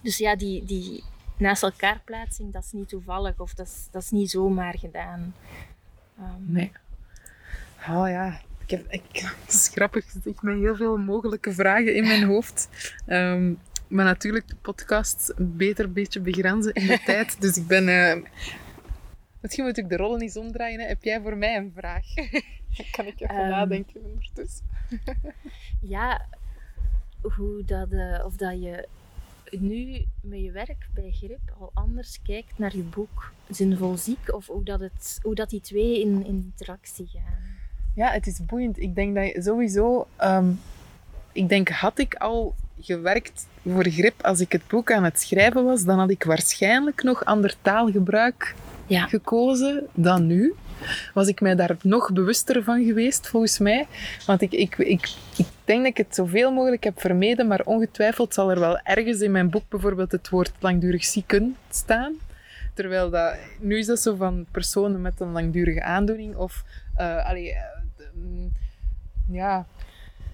dus ja, die, die naast elkaar plaatsing, dat is niet toevallig of dat is, dat is niet zomaar gedaan. Ehm, Nee. Oh ja, ik heb, ik, het is grappig, zitten met heel veel mogelijke vragen in mijn hoofd. Maar natuurlijk, de podcast beter een beetje begrenzen in de tijd. Dus ik ben... eh, misschien moet ik de rollen eens omdraaien. Hè. Heb jij voor mij een vraag? kan ik even Ehm. nadenken ondertussen. ja, hoe dat, eh, of dat je nu met je werk bij Grip al anders kijkt naar je boek Zinvol Ziek, of hoe dat, het, hoe dat die twee in, in interactie gaan. Ja, het is boeiend. Ik denk dat je sowieso... ehm, ik denk, had ik al gewerkt voor grip als ik het boek aan het schrijven was, dan had ik waarschijnlijk nog ander taalgebruik Ja. gekozen dan nu. Was ik mij daar nog bewuster van geweest, volgens mij. Want ik, ik, ik, ik denk dat ik het zoveel mogelijk heb vermeden, maar ongetwijfeld zal er wel ergens in mijn boek bijvoorbeeld het woord langdurig zieken staan. Terwijl dat, nu is dat zo van personen met een langdurige aandoening of eh, allee, eh, de- mm, ja,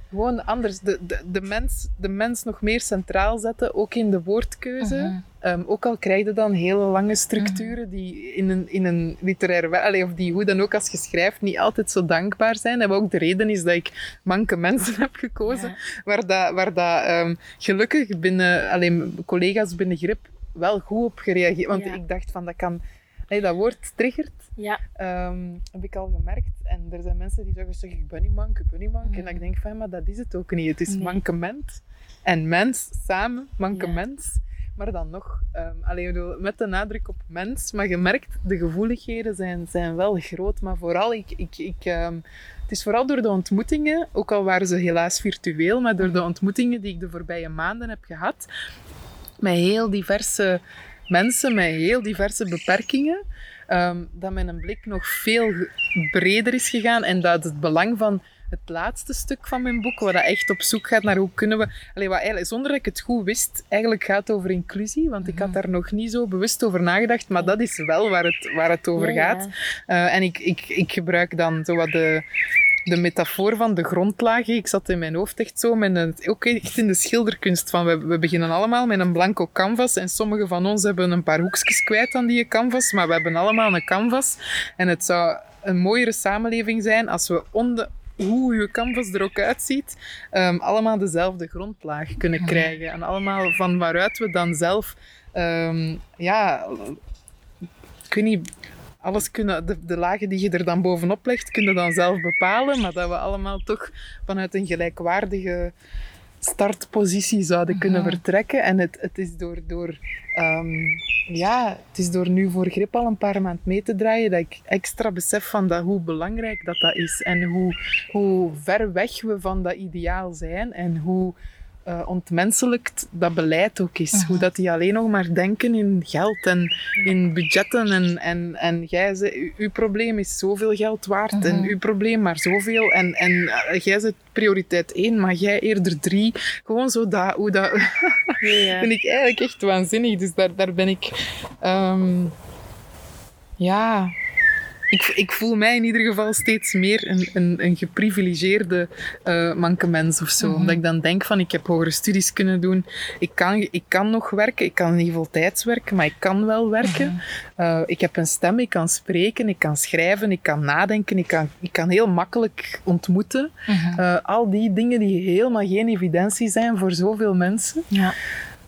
gewoon anders. De, de, de, mens, de mens nog meer centraal zetten, ook in de woordkeuze. Mhm. Ehm, ook al krijg je dan hele lange structuren die in een, in een literair werk, of die hoe dan ook als je schrijft, niet altijd zo dankbaar zijn. En ook de reden is dat ik manke mensen heb gekozen, waar, dat, waar dat, ehm, gelukkig binnen, alleen collega's binnen grip wel goed op gereageerd. Want ik dacht van dat kan, nee, dat woord triggert. Ja. Ehm, heb ik al gemerkt. En er zijn mensen die zeggen, zeg, ik ben niet mank, ik ben niet mank. En Mhm. ik denk van, maar dat is het ook niet. Het is Nee. mankement en mens samen, mankement. Maar dan nog, ehm allee, bedoel, met de nadruk op mens. Maar je merkt, de gevoeligheden zijn, zijn wel groot. Maar vooral, ik, ik, ik, ehm, het is vooral door de ontmoetingen, ook al waren ze helaas virtueel, maar door de ontmoetingen die ik de voorbije maanden heb gehad, met heel diverse mensen, met heel diverse beperkingen, ehm, dat mijn blik nog veel breder is gegaan en dat het belang van het laatste stuk van mijn boek, waar dat echt op zoek gaat naar hoe kunnen we... Allee, wat eigenlijk, zonder dat ik het goed wist, eigenlijk gaat over inclusie, want ik had daar nog niet zo bewust over nagedacht, maar dat is wel waar het, waar het over Ja, ja. gaat. Eh, en ik, ik, ik gebruik dan zo wat de, de metafoor van de grondlagen. Ik zat in mijn hoofd echt zo, met een, ook echt in de schilderkunst. Van we, we beginnen allemaal met een blanco canvas en sommigen van ons hebben een paar hoekjes kwijt aan die canvas, maar we hebben allemaal een canvas. En het zou een mooiere samenleving zijn als we onder hoe je canvas er ook uitziet, ehm, allemaal dezelfde grondlaag kunnen krijgen. En allemaal van waaruit we dan zelf, ehm, ja, ik weet niet, alles kunnen, de, de lagen die je er dan bovenop legt, kun je dan zelf bepalen, maar dat we allemaal toch vanuit een gelijkwaardige startpositie zouden kunnen vertrekken. En het, het is door, door, ehm, ja, het is door nu voor grip al een paar maanden mee te draaien dat ik extra besef van dat, hoe belangrijk dat, dat is en hoe, hoe ver weg we van dat ideaal zijn en hoe eh, ontmenselijkt dat beleid ook is. Hoe dat die alleen nog maar denken in geld en in budgetten en, en, en jij ze, uw probleem is zoveel geld waard en uw probleem maar zoveel en, en eh, jij zet prioriteit één, maar jij eerder drie. Gewoon zo dat, hoe dat vind ik eigenlijk echt waanzinnig. Dus daar, daar ben ik... ehm, ja... Ik, ik voel mij in ieder geval steeds meer een, een, een geprivilegeerde uh, mankemens of zo. Omdat ik dan denk van, ik heb hogere studies kunnen doen. Ik kan, ik kan nog werken. Ik kan niet voltijds werken, maar ik kan wel werken. Uh, ik heb een stem, ik kan spreken, ik kan schrijven, ik kan nadenken. Ik kan, ik kan heel makkelijk ontmoeten. Uh, al die dingen die helemaal geen evidentie zijn voor zoveel mensen. Ja.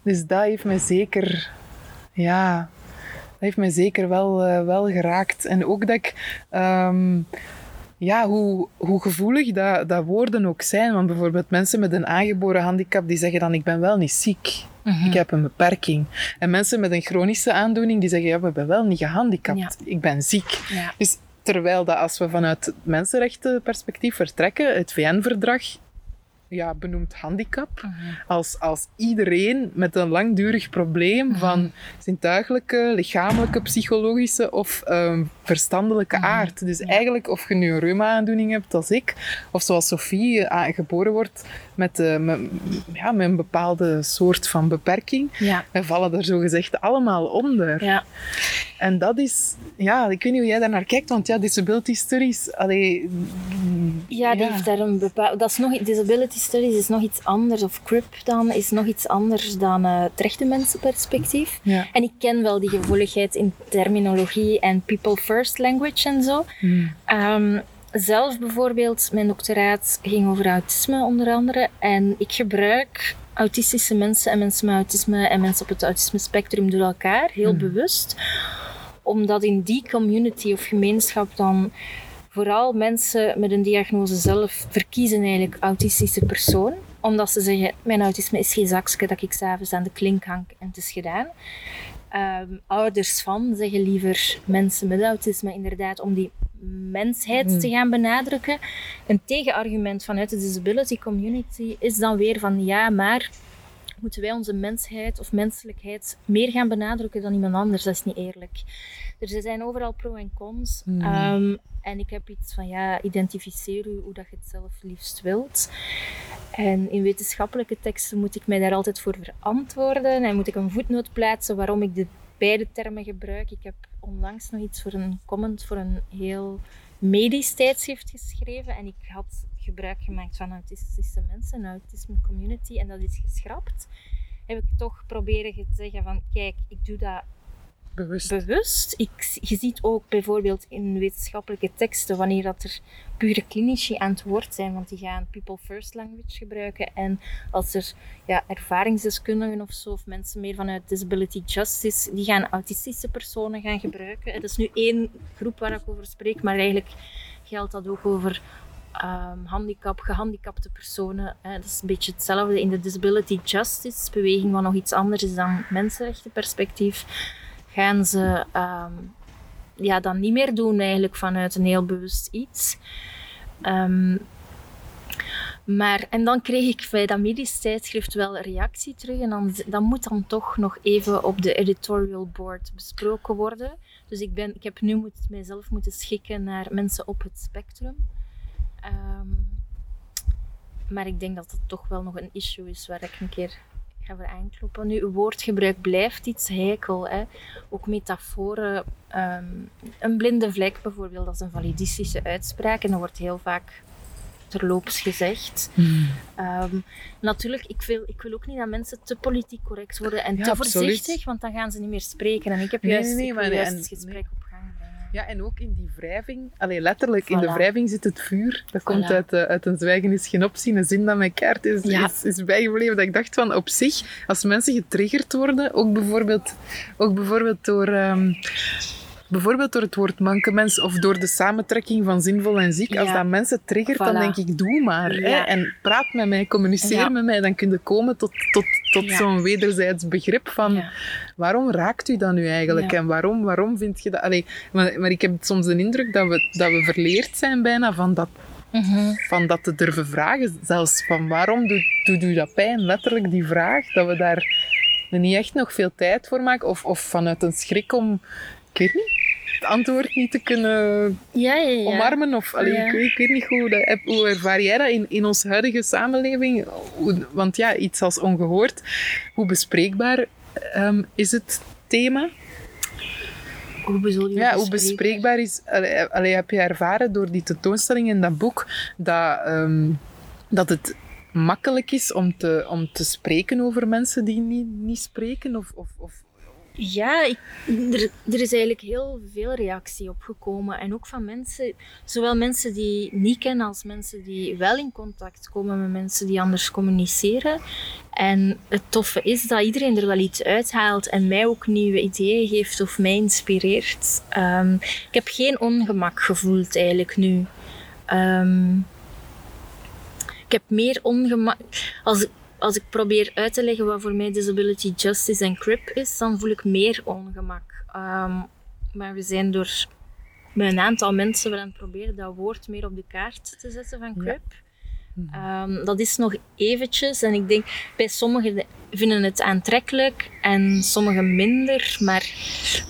Dus dat heeft me zeker... Ja, heeft mij zeker wel, uh, wel geraakt. En ook dat ik... Um, ja, hoe, hoe gevoelig dat, dat woorden ook zijn. Want bijvoorbeeld mensen met een aangeboren handicap, die zeggen dan, ik ben wel niet ziek. Mm-hmm. Ik heb een beperking. En mensen met een chronische aandoening, die zeggen, ja, ik ben wel niet gehandicapt. Ja. Ik ben ziek. Ja. Dus terwijl dat als we vanuit het mensenrechtenperspectief vertrekken, het VN-verdrag ja, benoemd handicap. Als, als iedereen met een langdurig probleem van zintuigelijke, lichamelijke, psychologische of um, verstandelijke Mm-hmm. aard. Dus eigenlijk of je nu een reuma-aandoening hebt als ik, of zoals Sophie uh, geboren wordt met, uh, met, ja, met een bepaalde soort van beperking, ja. wij vallen er zogezegd allemaal onder. Ja. En dat is, ja, ik weet niet hoe jij daar naar kijkt, want ja, disability studies, allee, ja, die ja. heeft daar een bepaald, dat is nog, disability studies is nog iets anders, of CRIP dan, is nog iets anders dan uh, het rechte mensenperspectief. Ja. En ik ken wel die gevoeligheid in terminologie en people first language en zo. Hmm. Um, zelf bijvoorbeeld, mijn doctoraat ging over autisme onder andere. En ik gebruik autistische mensen en mensen met autisme en mensen op het autisme spectrum door elkaar, heel Hmm. bewust. Omdat in die community of gemeenschap dan vooral mensen met een diagnose zelf verkiezen eigenlijk autistische persoon. Omdat ze zeggen, mijn autisme is geen zakje dat ik s'avonds aan de klink hang en het is gedaan. Um, ouders van zeggen liever mensen met autisme inderdaad om die mensheid Hmm. mm. te gaan benadrukken. Een tegenargument vanuit de disability community is dan weer van ja, maar moeten wij onze mensheid of menselijkheid meer gaan benadrukken dan iemand anders? Dat is niet eerlijk. Dus er zijn overal pro en cons. Hmm. Um, en ik heb iets van ja, identificeer u hoe dat je het zelf liefst wilt. En in wetenschappelijke teksten moet ik mij daar altijd voor verantwoorden en moet ik een voetnoot plaatsen waarom ik de beide termen gebruik. Ik heb onlangs nog iets voor een comment voor een heel medisch tijdschrift geschreven en ik had gebruik gemaakt van autistische mensen, een autisme community en dat is geschrapt. heb ik toch proberen te zeggen van, kijk, ik doe dat Bewust. bewust. Ik, je ziet ook bijvoorbeeld in wetenschappelijke teksten wanneer dat er pure klinici aan het woord zijn, want die gaan people first language gebruiken. En als er ja, ervaringsdeskundigen of zo, of mensen meer vanuit disability justice, die gaan autistische personen gaan gebruiken. Het is nu één groep waar ik over spreek, maar eigenlijk geldt dat ook over um, handicap, gehandicapte personen. Hè. Dat is een beetje hetzelfde in de disability justice beweging, wat nog iets anders is dan mensenrechtenperspectief gaan ze um, ja, dan niet meer doen eigenlijk vanuit een heel bewust iets. Um, maar, en dan kreeg ik bij dat medisch tijdschrift wel een reactie terug. En dan, dan moet dan toch nog even op de editorial board besproken worden. Dus ik, ben, ik heb nu moet, mijzelf moeten schikken naar mensen op het spectrum. Um, maar ik denk dat het toch wel nog een issue is waar ik een keer ga voor aankloppen. Nu, woordgebruik blijft iets heikel. Hè. Ook metaforen. Um, een blinde vlek bijvoorbeeld, dat is een validistische uitspraak. En dat wordt heel vaak terloops gezegd. Mm. Um, natuurlijk, ik wil, ik wil ook niet dat mensen te politiek correct worden en Ja, te absoluut. voorzichtig, want dan gaan ze niet meer spreken. En ik heb Nee, juist, nee, nee, ik maar- juist en- het gesprek op. Ja, en ook in die wrijving, allee, letterlijk, in de wrijving zit het vuur. Dat komt uit, eh, uit een zwijgen is geen optie, een zin dat mijn kaart is, Ja. is, is bijgebleven. Dat ik dacht van, op zich, als mensen getriggerd worden, ook bijvoorbeeld, ook bijvoorbeeld door... ehm, Bijvoorbeeld door het woord mankemens of door de samentrekking van zinvol en ziek. Als dat mensen triggert, dan denk ik, doe maar. Hè? En praat met mij, communiceer Ja. met mij. Dan kun je komen tot, tot, tot zo'n wederzijds begrip van... Waarom raakt u dat nu eigenlijk? En waarom, waarom vind je dat... Allee, maar, maar ik heb soms de indruk dat we, dat we verleerd zijn bijna van dat, Mhm. van dat te durven vragen. Zelfs van waarom doet, doet u dat pijn? Letterlijk die vraag. Dat we daar niet echt nog veel tijd voor maken. Of, of vanuit een schrik om... Ik weet niet. Het antwoord niet te kunnen Ja, ja, ja. omarmen. Of, allee, Ja. ik, weet, ik weet niet hoe, dat, hoe ervaar jij dat in, in onze huidige samenleving? Want ja, iets als ongehoord. Hoe bespreekbaar ehm, is het thema? Hoe bedoel je Ja, hoe bespreekbaar is... Allee, allee, heb je ervaren door die tentoonstelling in dat boek dat, ehm, dat het makkelijk is om te, om te spreken over mensen die niet, niet spreken? Of, of, of... Ja, er, er is eigenlijk heel veel reactie op gekomen. En ook van mensen, zowel mensen die niet kennen als mensen die wel in contact komen met mensen die anders communiceren. En het toffe is dat iedereen er wel iets uithaalt en mij ook nieuwe ideeën geeft of mij inspireert. Ehm, ik heb geen ongemak gevoeld eigenlijk nu. Ehm, ik heb meer ongemak. Als, als ik probeer uit te leggen wat voor mij disability justice en CRIP is, dan voel ik meer ongemak. Ehm, maar we zijn door met een aantal mensen aan het proberen dat woord meer op de kaart te zetten van Ja. CRIP. Ehm, dat is nog eventjes en ik denk bij sommigen vinden het aantrekkelijk en sommigen minder. Maar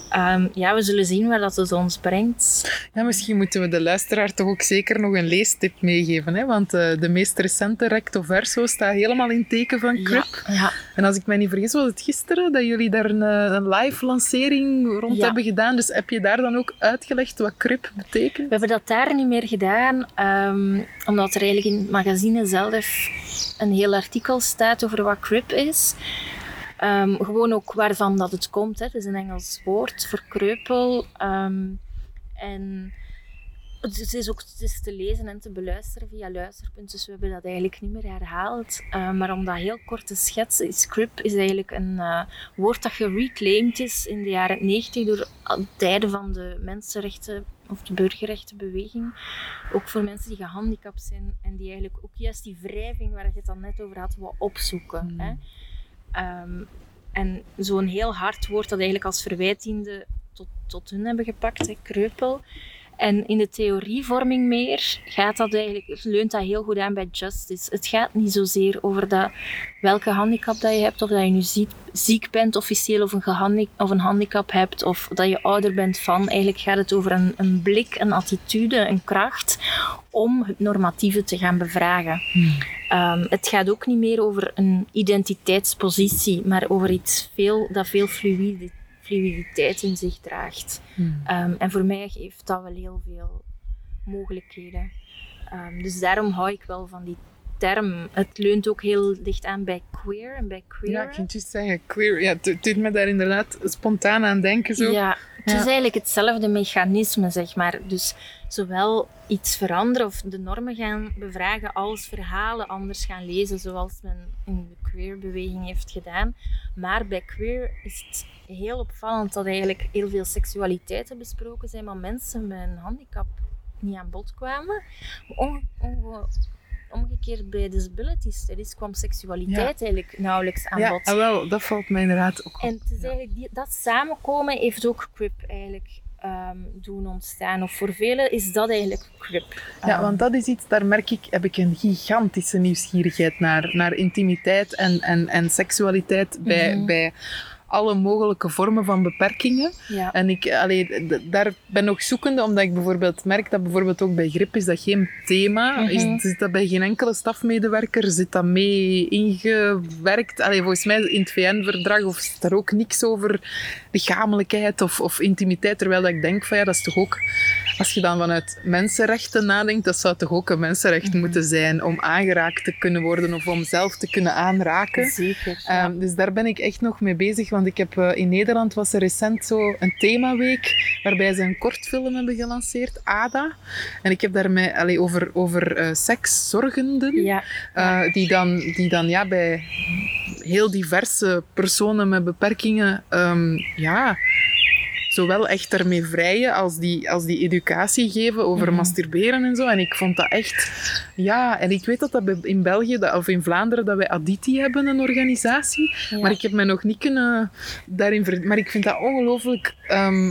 ehm, ja, we zullen zien waar dat het ons brengt. Ja, misschien moeten we de luisteraar toch ook zeker nog een leestip meegeven. Hè? Want eh, de meest recente recto verso staat helemaal in teken van CRIP. Ja, ja. En als ik mij niet vergis, was het gisteren dat jullie daar een, eh, een live lancering rond Ja. hebben gedaan. Dus heb je daar dan ook uitgelegd wat CRIP betekent? We hebben dat daar niet meer gedaan, ehm, omdat er eigenlijk in het magazine zelf een heel artikel staat over wat CRIP is. Ehm, gewoon ook waarvan dat het komt. Hè. Het is een Engels woord voor kreupel. Ehm, en het is ook te lezen en te beluisteren via luisterpunten, dus we hebben dat eigenlijk niet meer herhaald. Eh, maar om dat heel kort te schetsen, is is eigenlijk een eh, woord dat gereclaimed is in de jaren 90 door tijden van de mensenrechten of de burgerrechtenbeweging. Ook voor mensen die gehandicapt zijn en die eigenlijk ook juist die wrijving waar je het dan net over had, wat opzoeken. Hmm. Hè. Ehm, en zo'n heel hard woord dat eigenlijk als verwijt diende tot, tot hun hebben gepakt, hè, kreupel. En in de theorievorming meer gaat dat eigenlijk, leunt dat heel goed aan bij justice. Het gaat niet zozeer over dat, welke handicap dat je hebt, of dat je nu ziek, ziek bent officieel, of een, of een handicap hebt, of dat je ouder bent van. Eigenlijk gaat het over een, een blik, een attitude, een kracht om het normatieve te gaan bevragen. Ehm, het gaat ook niet meer over een identiteitspositie, maar over iets veel, dat veel fluïde, fluiditeit in zich draagt. Ehm, en voor mij geeft dat wel heel veel mogelijkheden. Ehm, dus daarom hou ik wel van die term. Het leunt ook heel dicht aan bij queer en bij queer. Ja, ik kan juist zeggen, queer. Ja, het het doet me daar inderdaad spontaan aan denken. Zo. Ja, het Ja. is eigenlijk hetzelfde mechanisme, zeg maar. Dus zowel iets veranderen of de normen gaan bevragen als verhalen anders gaan lezen, zoals men in de queerbeweging heeft gedaan. Maar bij queer is het heel opvallend dat eigenlijk heel veel seksualiteiten besproken zijn, maar mensen met een handicap niet aan bod kwamen. Onge- onge- omgekeerd bij disability studies kwam seksualiteit eigenlijk nauwelijks aan Ja, bod. ah, wel, dat valt mij inderdaad ook op. En het is eigenlijk die, dat samenkomen heeft ook CRIP eigenlijk ehm, doen ontstaan. Of voor velen is dat eigenlijk CRIP. Ja, Ehm, want dat is iets, daar merk ik, heb ik een gigantische nieuwsgierigheid naar. Naar intimiteit en, en, en seksualiteit bij, Mhm. bij alle mogelijke vormen van beperkingen. ja. En ik allee, daar ben nog zoekende, omdat ik bijvoorbeeld merk dat bijvoorbeeld ook bij grip is dat geen thema. Mhm. is, zit dat bij geen enkele stafmedewerker? Zit dat mee ingewerkt? Allee, volgens mij in het VN-verdrag of zit daar ook niks over lichamelijkheid of, of intimiteit. Terwijl dat ik denk van ja, dat is toch ook... Als je dan vanuit mensenrechten nadenkt, dat zou toch ook een mensenrecht Mhm. moeten zijn om aangeraakt te kunnen worden of om zelf te kunnen aanraken. Zeker. ja. Ehm, dus daar ben ik echt nog mee bezig, want ik heb, eh, in Nederland was er recent zo een themaweek waarbij ze een kortfilm hebben gelanceerd, ADA. En ik heb daarmee allee, over, over eh, sekszorgenden, ja. eh, die dan, die dan ja, bij heel diverse personen met beperkingen ehm, ja, zowel echt ermee vrijen als die, als die educatie geven over Mhm. masturberen en zo. En ik vond dat echt... Ja, en ik weet dat dat in België dat- of in Vlaanderen dat wij Aditi hebben, een organisatie. Ja. Maar ik heb mij nog niet kunnen daarin ver... Maar ik vind dat ongelooflijk ehm,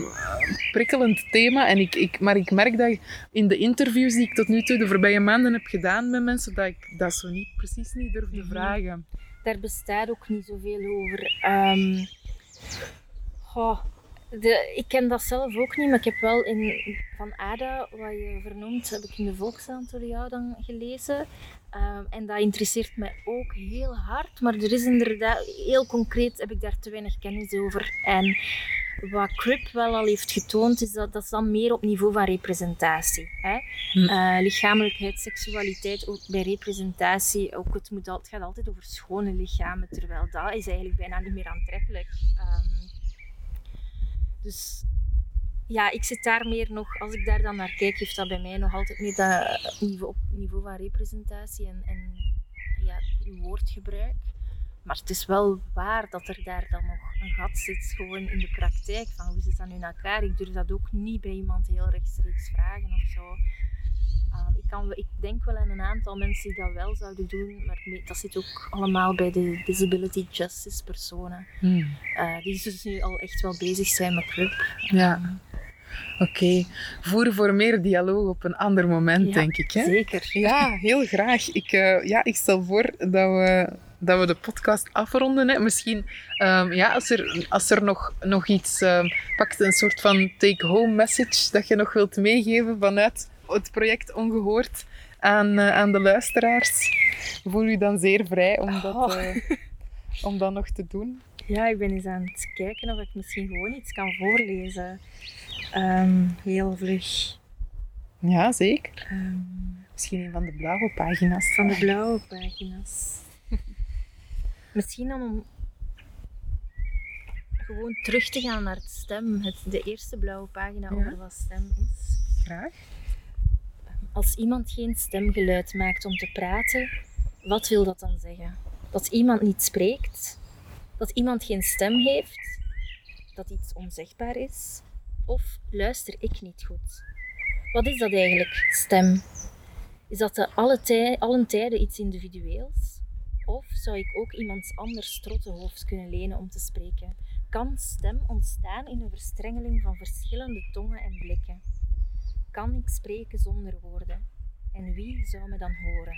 prikkelend thema. En ik, ik, maar ik merk dat in de interviews die ik tot nu toe de voorbije maanden heb gedaan met mensen, dat ik dat zo niet, precies niet durf te Mhm. vragen. Daar bestaat ook niet zoveel over. Ehm, goh, de, ik ken dat zelf ook niet, maar ik heb wel in, van ADA, wat je vernoemt, heb ik in de Volkskrant door jou dan gelezen. Ehm, en dat interesseert mij ook heel hard, maar er is inderdaad, heel concreet heb ik daar te weinig kennis over. En wat Crip wel al heeft getoond, is dat dat is dan meer op niveau van representatie. Hè? Hm. Eh, lichamelijkheid, seksualiteit, ook bij representatie. Ook het, moet al, het gaat altijd over schone lichamen, terwijl dat is eigenlijk bijna niet meer aantrekkelijk. Ehm, dus ja, ik zit daar meer nog, als ik daar dan naar kijk, heeft dat bij mij nog altijd meer dat niveau, op niveau van representatie en, en ja, woordgebruik. Maar het is wel waar dat er daar dan nog een gat zit, gewoon in de praktijk. Van hoe zit dat nu in elkaar? Ik durf dat ook niet bij iemand heel rechtstreeks vragen of zo. Ehm, ik, kan, ik denk wel aan een aantal mensen die dat wel zouden doen, maar dat zit ook allemaal bij de disability justice personen. eh, die dus nu al echt wel bezig zijn met club. Ja. Oké. Voeren voor meer dialoog op een ander moment, Ja, denk ik. Hè? Zeker. Ja, heel graag. Ik, eh, ja, ik stel voor dat we, dat we de podcast afronden. Hè. Misschien, ehm, ja, als er, als er nog, nog iets, ehm pakt een soort van take-home message dat je nog wilt meegeven vanuit het project Ongehoord aan, eh, aan de luisteraars. Voel u dan zeer vrij om dat, Oh. eh, om dat nog te doen. Ja, ik ben eens aan het kijken of ik misschien gewoon iets kan voorlezen. Ehm, heel vlug. Ja, zeker. Ehm, Misschien een van de blauwe pagina's. van de blauwe pagina's. misschien om gewoon terug te gaan naar het stem. Het, de eerste blauwe pagina Ja. over wat stem is. Graag. Als iemand geen stemgeluid maakt om te praten, wat wil dat dan zeggen? Dat iemand niet spreekt? Dat iemand geen stem heeft? Dat iets onzegbaar is? Of luister ik niet goed? Wat is dat eigenlijk, stem? Is dat te alle allen tijden iets individueels? Of zou ik ook iemands anders trottenhoofd kunnen lenen om te spreken? Kan stem ontstaan in een verstrengeling van verschillende tongen en blikken? kan ik spreken zonder woorden? En wie zou me dan horen?